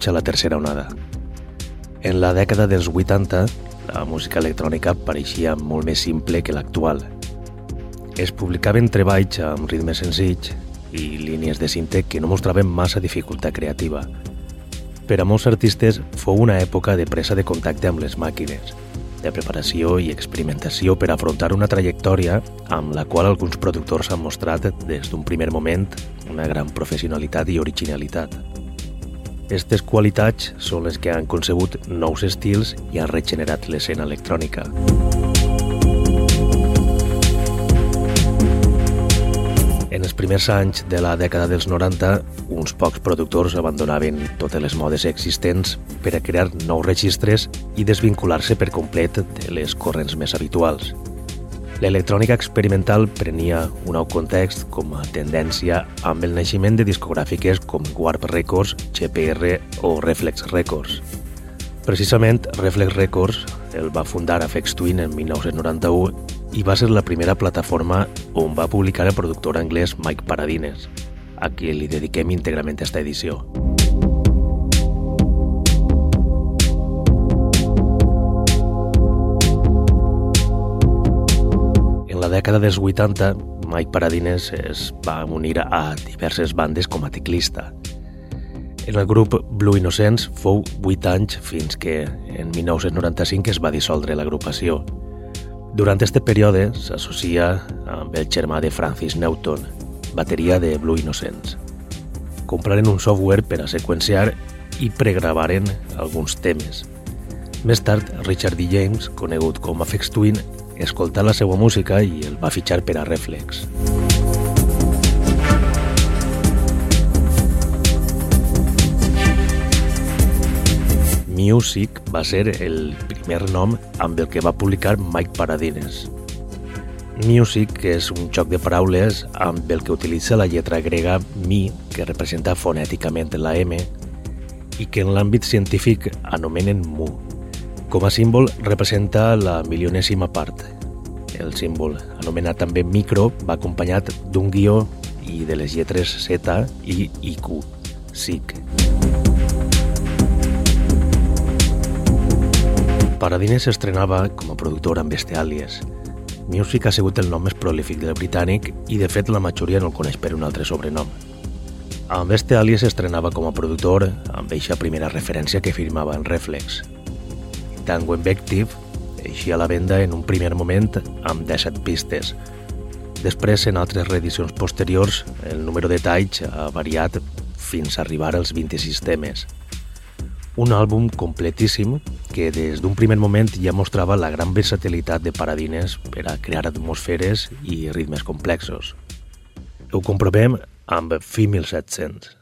benvinguts a la tercera onada. En la dècada dels 80, la música electrònica pareixia molt més simple que l'actual. Es publicaven treballs amb ritmes senzills i línies de cinte que no mostraven massa dificultat creativa. Per a molts artistes fou una època de presa de contacte amb les màquines, de preparació i experimentació per afrontar una trajectòria amb la qual alguns productors han mostrat des d'un primer moment una gran professionalitat i originalitat. Aquestes qualitats són les que han concebut nous estils i han regenerat l'escena electrònica. En els primers anys de la dècada dels 90, uns pocs productors abandonaven totes les modes existents per a crear nous registres i desvincular-se per complet de les corrents més habituals. L'electrònica experimental prenia un nou context com a tendència amb el naixement de discogràfiques com Warp Records, GPR o Reflex Records. Precisament, Reflex Records el va fundar Afex Twin en 1991 i va ser la primera plataforma on va publicar el productor anglès Mike Paradines, a qui li dediquem íntegrament aquesta edició. Dècada dels 80, Mike Paradines es va unir a diverses bandes com a teclista. En el grup Blue Innocents fou 8 anys fins que en 1995 es va dissoldre l'agrupació. Durant este període s'associa amb el germà de Francis Newton, bateria de Blue Innocents. Compraren un software per a seqüenciar i pregravaren alguns temes. Més tard, Richard D. James, conegut com Afex Twin, escoltar la seva música i el va fitxar per a Reflex. Music va ser el primer nom amb el que va publicar Mike Paradines. Music és un joc de paraules amb el que utilitza la lletra grega mi, que representa fonèticament la M, i que en l'àmbit científic anomenen mu. Com a símbol representa la milionèsima part. El símbol, anomenat també micro, va acompanyat d'un guió i de les lletres Z i IQ, SIC. Paradines s'estrenava com a productor amb este àlies. Music ha sigut el nom més prolífic del britànic i de fet la majoria no el coneix per un altre sobrenom. Amb este àlies s'estrenava com a productor amb eixa primera referència que firmava en Reflex, Tango Invective eixia a la venda en un primer moment amb 17 pistes. Després, en altres reedicions posteriors, el número de talls ha variat fins a arribar als 26 temes. Un àlbum completíssim que des d'un primer moment ja mostrava la gran versatilitat de Paradines per a crear atmosferes i ritmes complexos. Ho comprovem amb Fi 1700.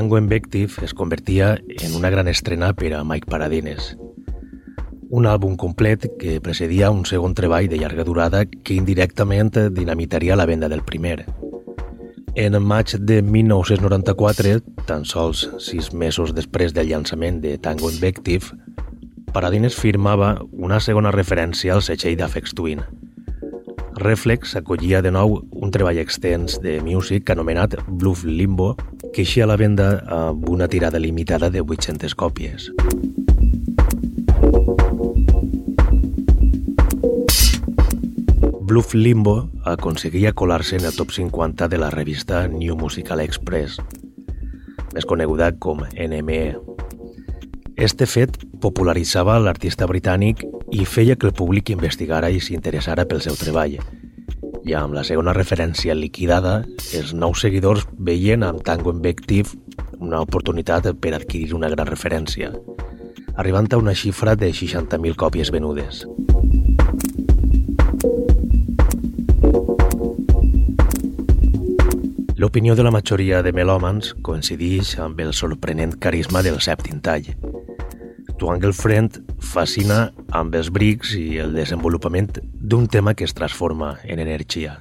Tango Invective es convertia en una gran estrena per a Mike Paradines. Un àlbum complet que precedia un segon treball de llarga durada que indirectament dinamitaria la venda del primer. En maig de 1994, tan sols sis mesos després del llançament de Tango Invective, Paradines firmava una segona referència al setxell d'Afex Twin. Reflex acollia de nou un treball extens de music anomenat Bluff Limbo, que eixia a la venda amb una tirada limitada de 800 còpies. Bluff Limbo aconseguia colar-se en el top 50 de la revista New Musical Express, més coneguda com NME. Este fet popularitzava l'artista britànic i feia que el públic investigara i s'interessara pel seu treball. I amb la segona referència liquidada, els nous seguidors veien amb Tango Invective una oportunitat per adquirir una gran referència, arribant a una xifra de 60.000 còpies venudes. L'opinió de la majoria de melòmans coincideix amb el sorprenent carisma del sèptim tall. Twangle Friend fascina amb els brics i el desenvolupament d'un tema que es transforma en energia.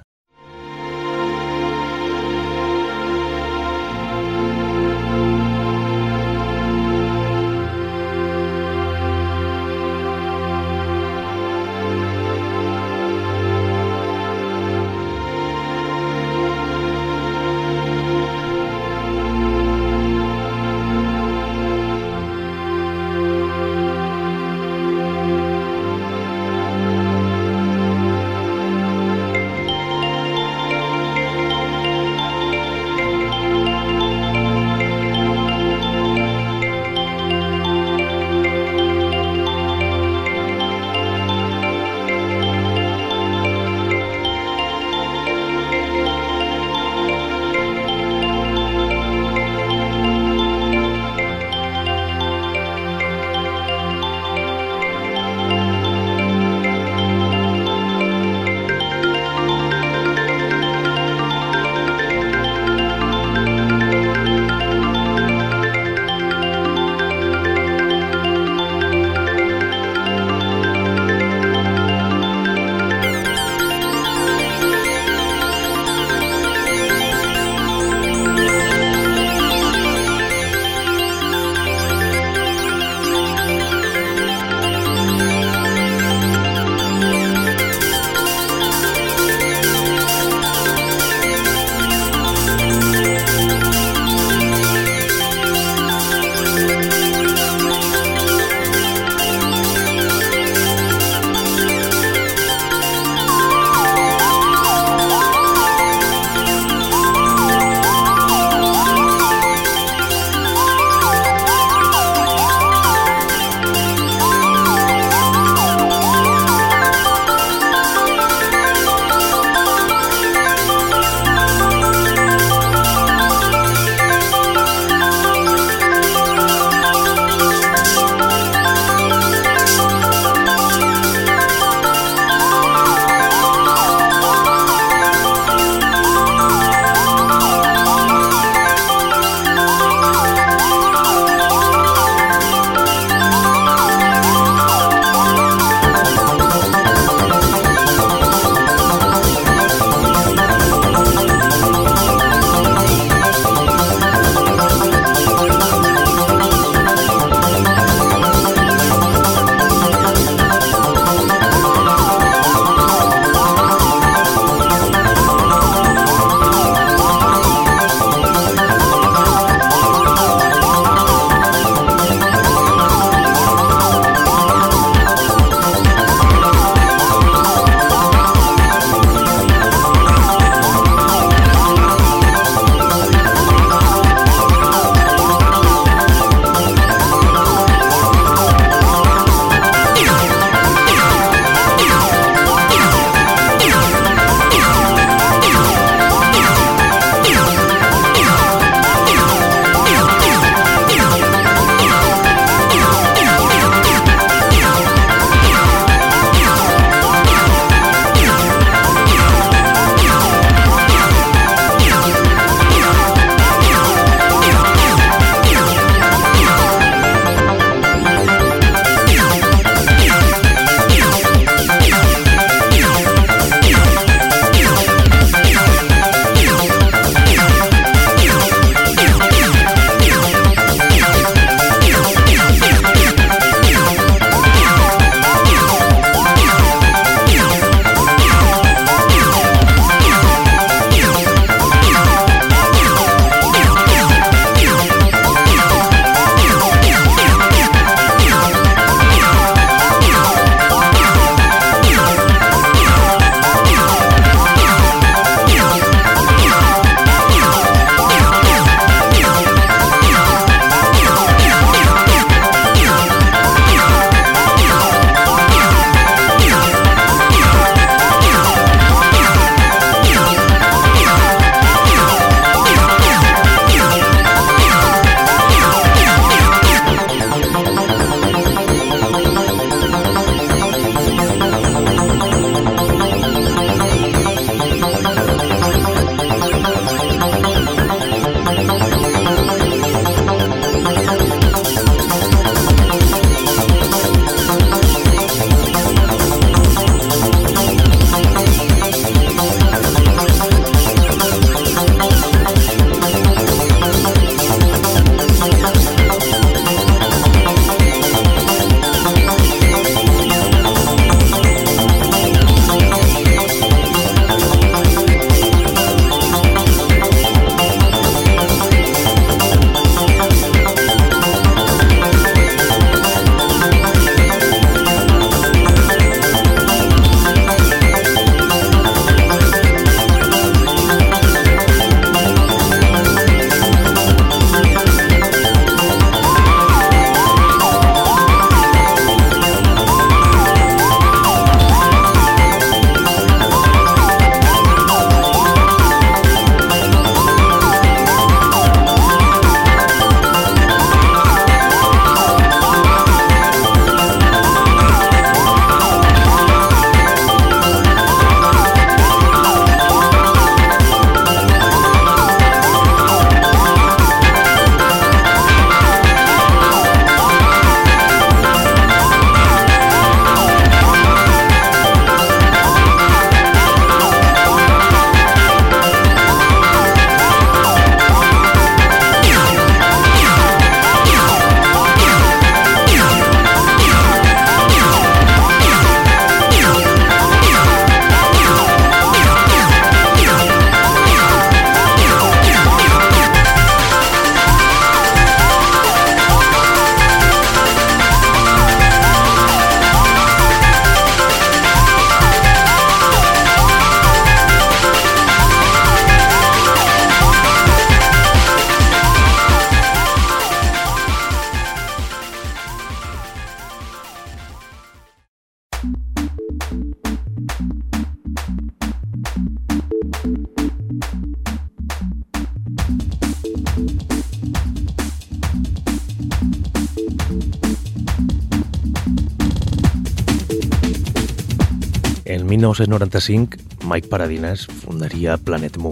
1995, Mike Paradines fundaria Planet Mu.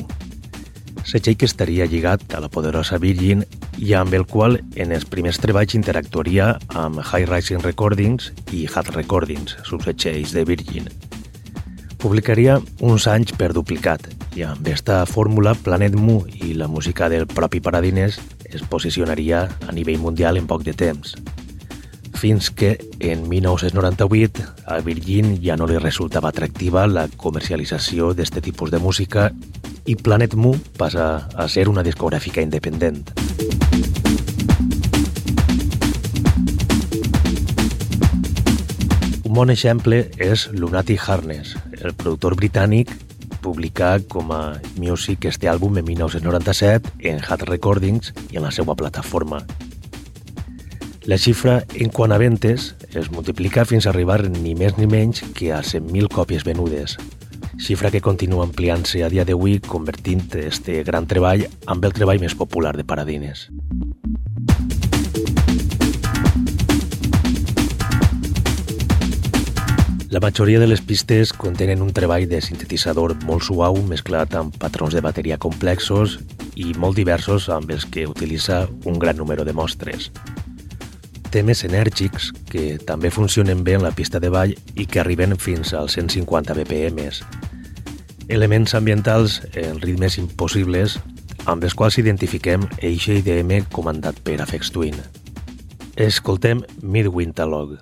Setxell que estaria lligat a la poderosa Virgin i amb el qual en els primers treballs interactuaria amb High Rising Recordings i Hat Recordings, subsetxells de Virgin. Publicaria uns anys per duplicat i amb esta fórmula Planet Mu i la música del propi Paradines es posicionaria a nivell mundial en poc de temps. Fins que, en 1998, a Virgin ja no li resultava atractiva la comercialització d'aquest tipus de música i Planet Mu passa a ser una discogràfica independent. Un bon exemple és Lunatic Harness, el productor britànic publicar com a Music este àlbum en 1997 en Hat Recordings i en la seva plataforma. La xifra en quant a ventes es multiplica fins a arribar ni més ni menys que a 100.000 còpies venudes, xifra que continua ampliant-se a dia d'avui convertint este gran treball amb el treball més popular de Paradines. La majoria de les pistes contenen un treball de sintetitzador molt suau mesclat amb patrons de bateria complexos i molt diversos amb els que utilitza un gran número de mostres. Temes enèrgics que també funcionen bé en la pista de ball i que arriben fins als 150 BPM. Elements ambientals en ritmes impossibles amb els quals identifiquem eixe IDM comandat per Afex Twin. Escoltem Midwinter Log.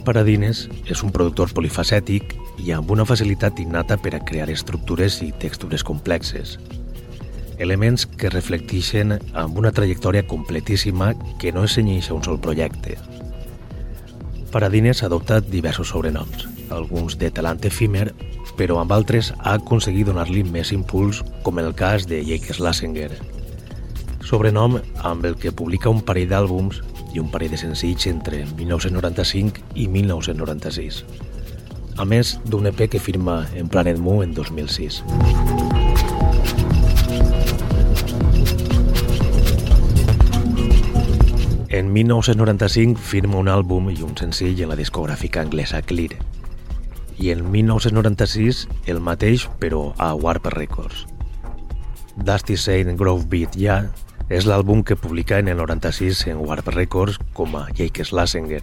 Mike Paradines és un productor polifacètic i amb una facilitat innata per a crear estructures i textures complexes. Elements que reflecteixen amb una trajectòria completíssima que no es cenyeix a un sol projecte. Paradines ha adoptat diversos sobrenoms, alguns de talant efímer, però amb altres ha aconseguit donar-li més impuls, com en el cas de Jake Slassinger, sobrenom amb el que publica un parell d'àlbums i un parell de senzills entre 1995 i 1996, a més d'un EP que firma en Planet Mu en 2006. En 1995 firma un àlbum i un senzill en la discogràfica anglesa Clear, i en 1996 el mateix però a Warp Records. Dusty Saint Grove Beat ja és l'àlbum que publica en el 96 en Warp Records com a Jake Slassinger,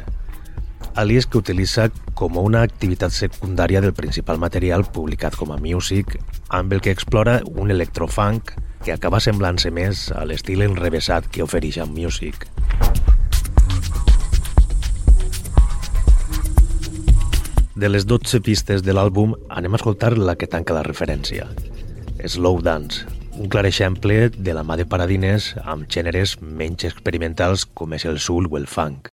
alias que utilitza com una activitat secundària del principal material publicat com a Music, amb el que explora un electrofunk que acaba semblant-se més a l'estil enrevesat que ofereix amb Music. De les 12 pistes de l'àlbum, anem a escoltar la que tanca la referència, Slow Dance, un clar exemple de la mà de Paradines amb gèneres menys experimentals com és el soul o el funk.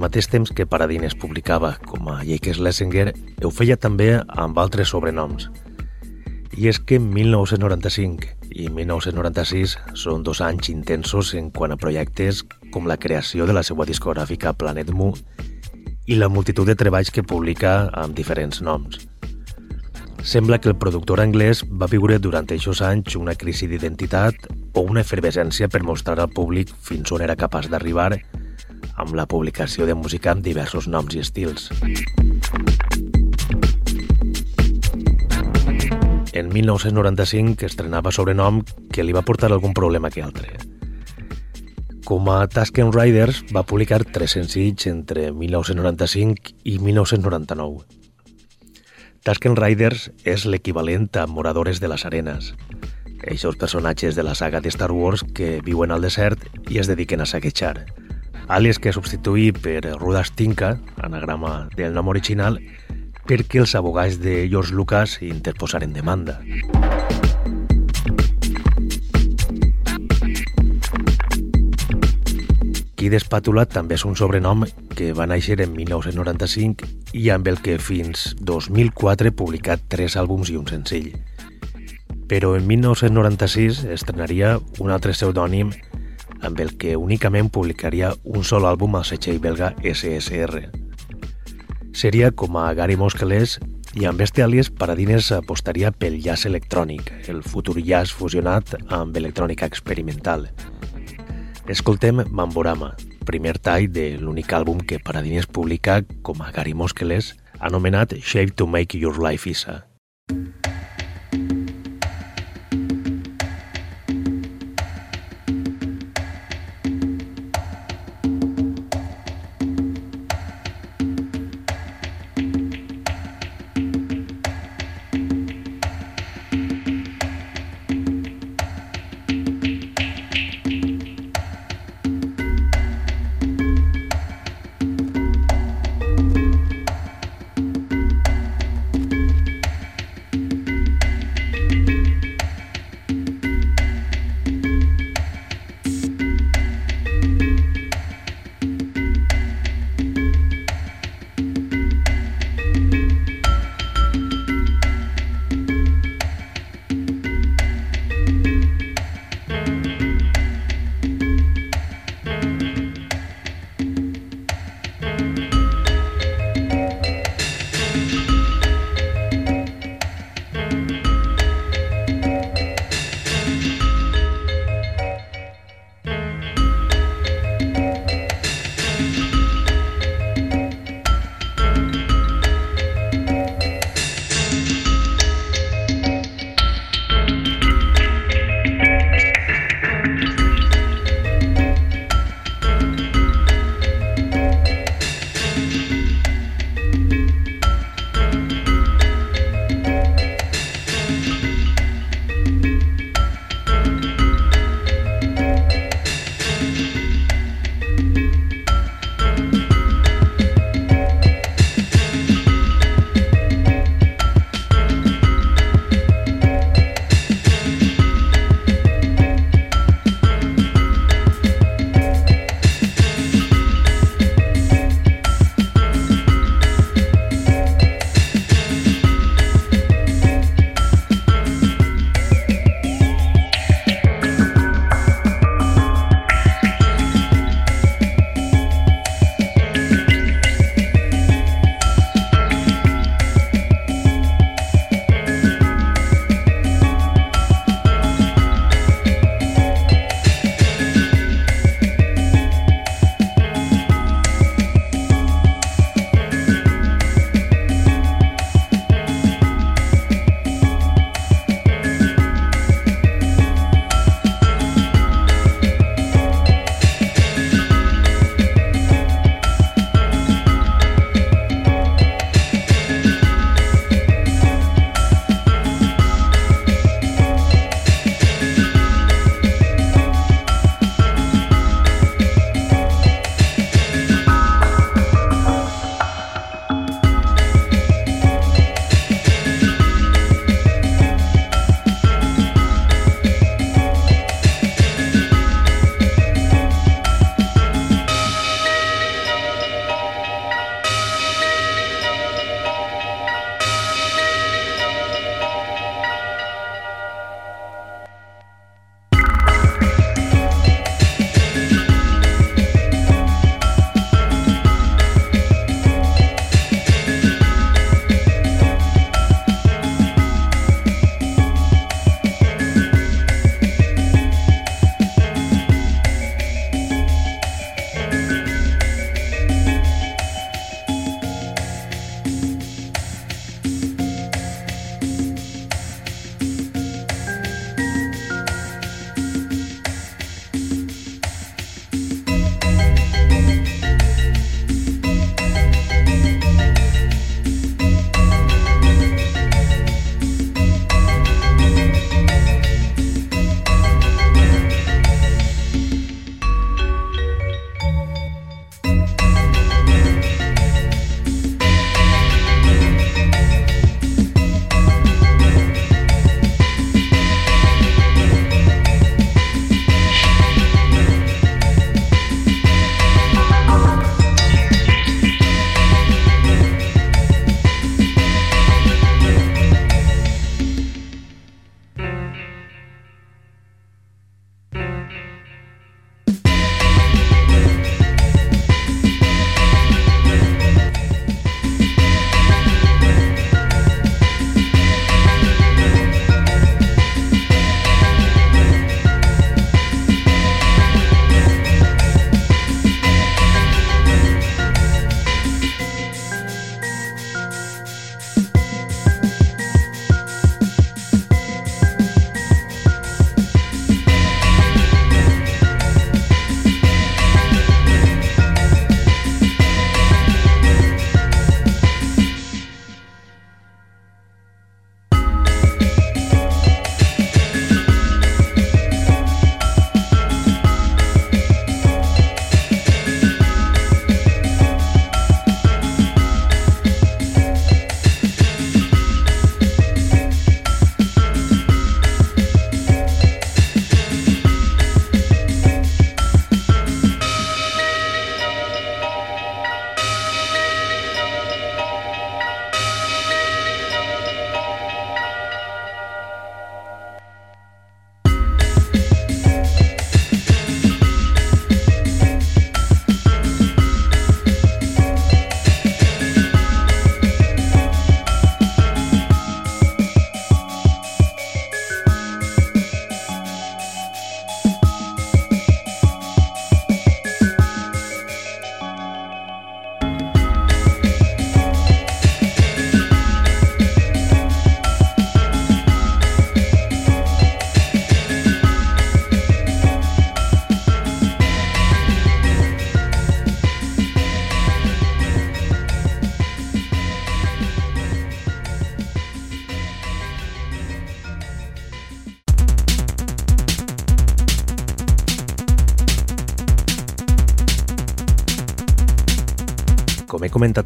Mateix temps que Paradine es publicava com a Jake Schlesinger, ho feia també amb altres sobrenoms. I és que 1995 i 1996 són dos anys intensos en quant a projectes com la creació de la seva discogràfica Planet Mu i la multitud de treballs que publica amb diferents noms. Sembla que el productor anglès va viure durant aquests anys una crisi d'identitat o una efervescència per mostrar al públic fins on era capaç d'arribar amb la publicació de música amb diversos noms i estils. En 1995 estrenava sobrenom que li va portar algun problema que altre. Com a Tusken Riders va publicar tres senzills entre 1995 i 1999. Tusken Riders és l'equivalent a Moradores de les Arenes, eixos personatges de la saga de Star Wars que viuen al desert i es dediquen a saquejar, àlies que substituí per Rudas Tinka, anagrama del nom original, perquè els abogats de George Lucas interposaren demanda. Kid Espàtula també és un sobrenom que va néixer en 1995 i amb el que fins 2004 publicat tres àlbums i un senzill. Però en 1996 estrenaria un altre pseudònim amb el que únicament publicaria un sol àlbum al setxell belga SSR. Seria com a Gary Moskeles i amb este àlies Paradines apostaria pel jazz electrònic, el futur jazz fusionat amb electrònica experimental. Escoltem Mamborama, primer tall de l'únic àlbum que Paradines publica com a Gary Moskeles, anomenat Shape to Make Your Life Isa.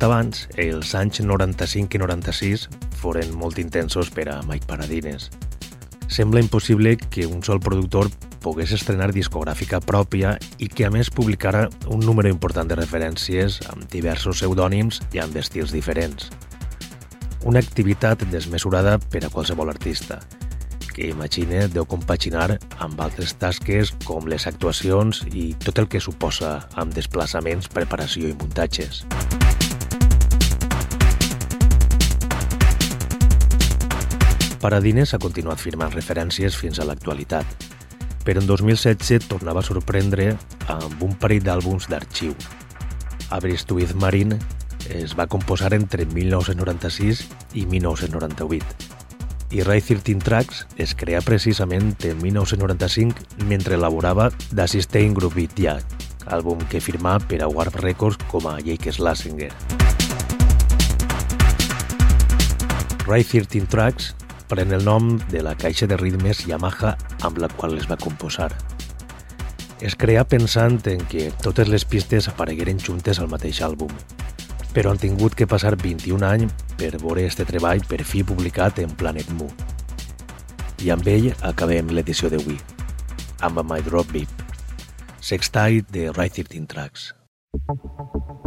Abans, els anys 95 i 96 foren molt intensos per a Mike Paradines. Sembla impossible que un sol productor pogués estrenar discogràfica pròpia i que a més publicara un número important de referències amb diversos pseudònims i amb estils diferents. Una activitat desmesurada per a qualsevol artista, que imagina deu compaginar amb altres tasques com les actuacions i tot el que suposa amb desplaçaments, preparació i muntatges. Paradines ha continuat firmant referències fins a l'actualitat, però en 2016 tornava a sorprendre amb un parell d'àlbums d'arxiu. Aberystwyth Marine es va composar entre 1996 i 1998 i Ray 13 Tracks es crea precisament en 1995 mentre elaborava The Sustain Group Beat Yeah, àlbum que firmà per a Warp Records com a Jake Slasinger. Ray 13 Tracks pren el nom de la caixa de ritmes Yamaha amb la qual es va composar. Es crea pensant en que totes les pistes aparegueren juntes al mateix àlbum, però han tingut que passar 21 anys per veure este treball per fi publicat en Planet Mu. I amb ell acabem l'edició d'avui, amb My Drop Beep, sextile de Right 13 Tracks. Mike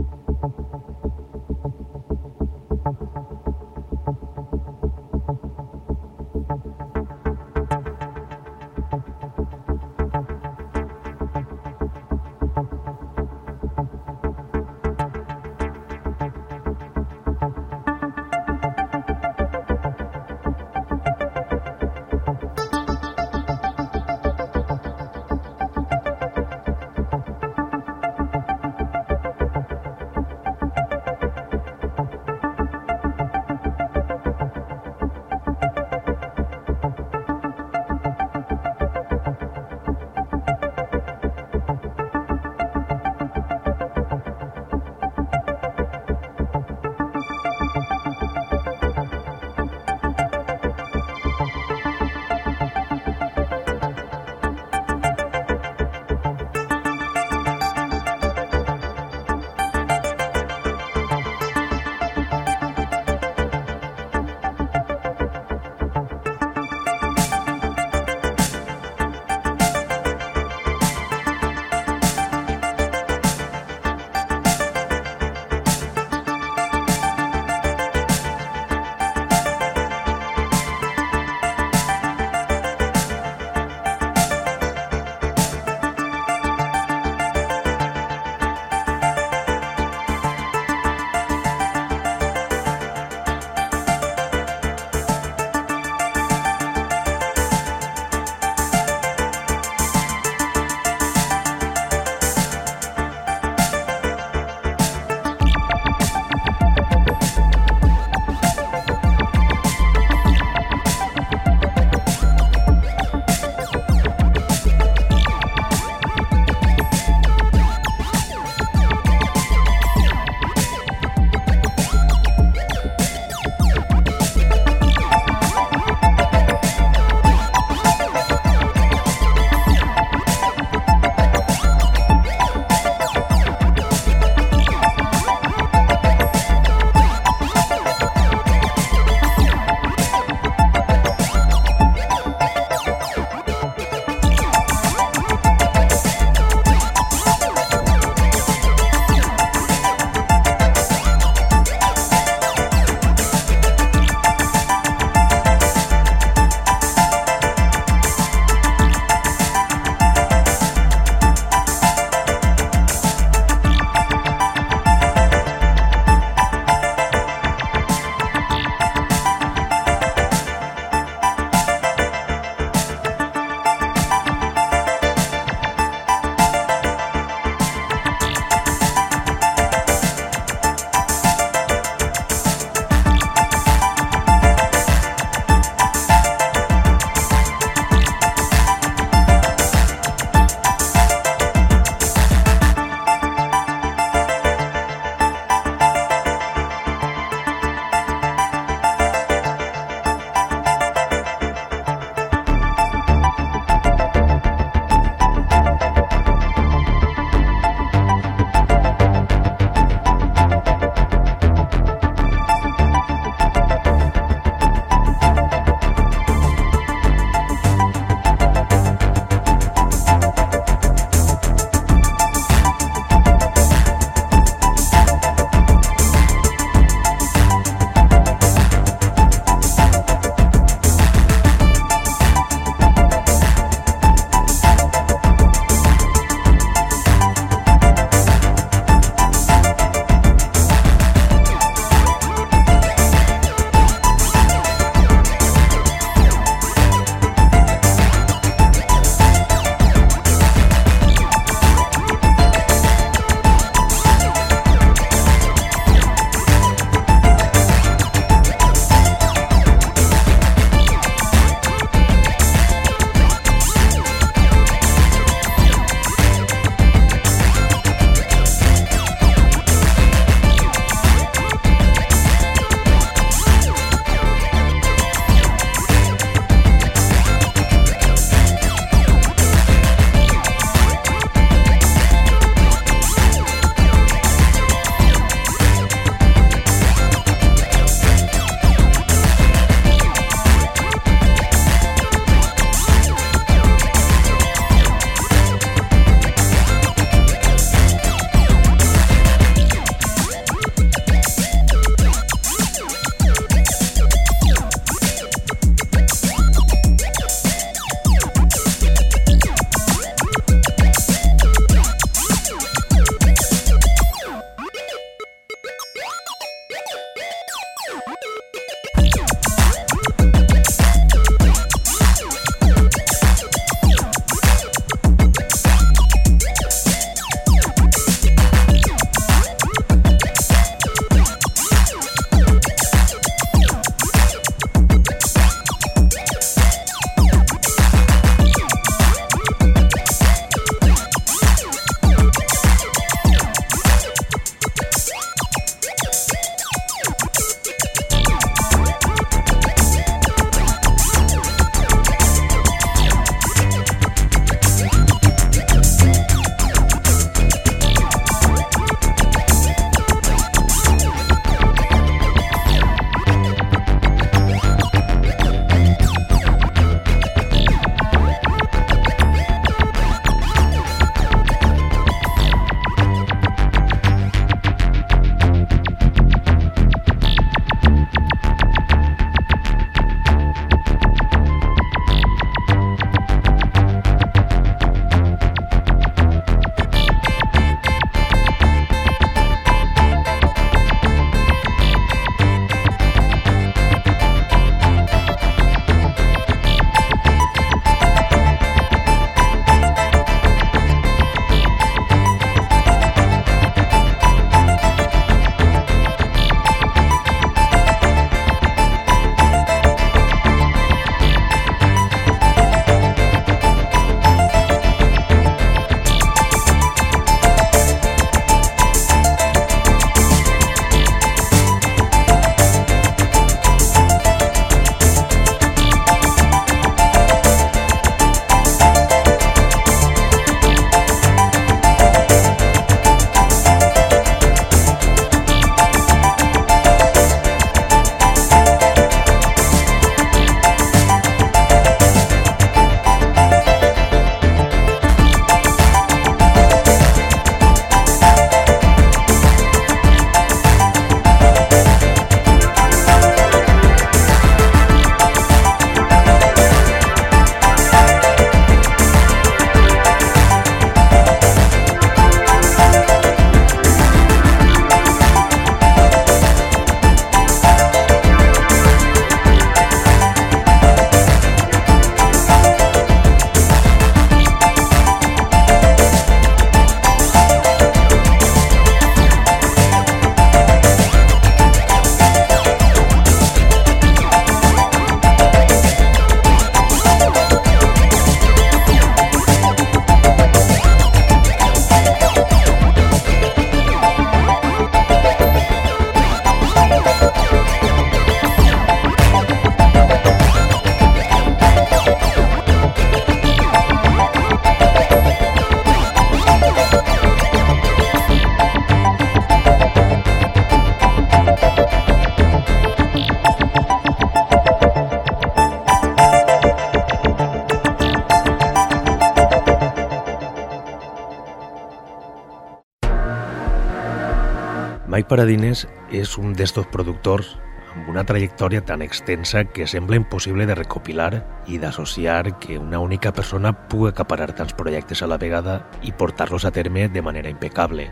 Paradines és un d'estos productors amb una trajectòria tan extensa que sembla impossible de recopilar i d'associar que una única persona pugui acaparar tants projectes a la vegada i portar-los a terme de manera impecable.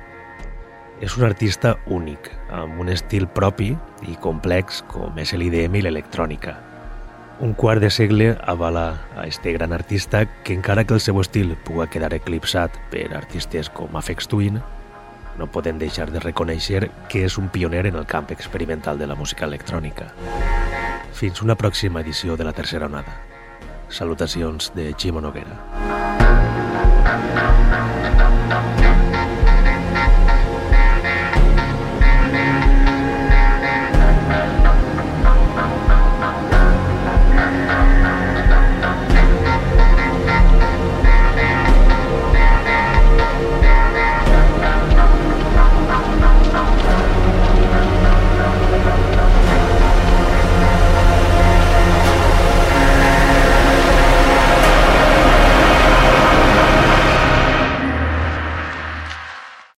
És un artista únic, amb un estil propi i complex com és l'IDM i l'electrònica. Un quart de segle avala a este gran artista que encara que el seu estil pugui quedar eclipsat per artistes com Afex Twin, no podem deixar de reconèixer que és un pioner en el camp experimental de la música electrònica. Fins una pròxima edició de la tercera onada. Salutacions de Ximo Noguera. Thank you.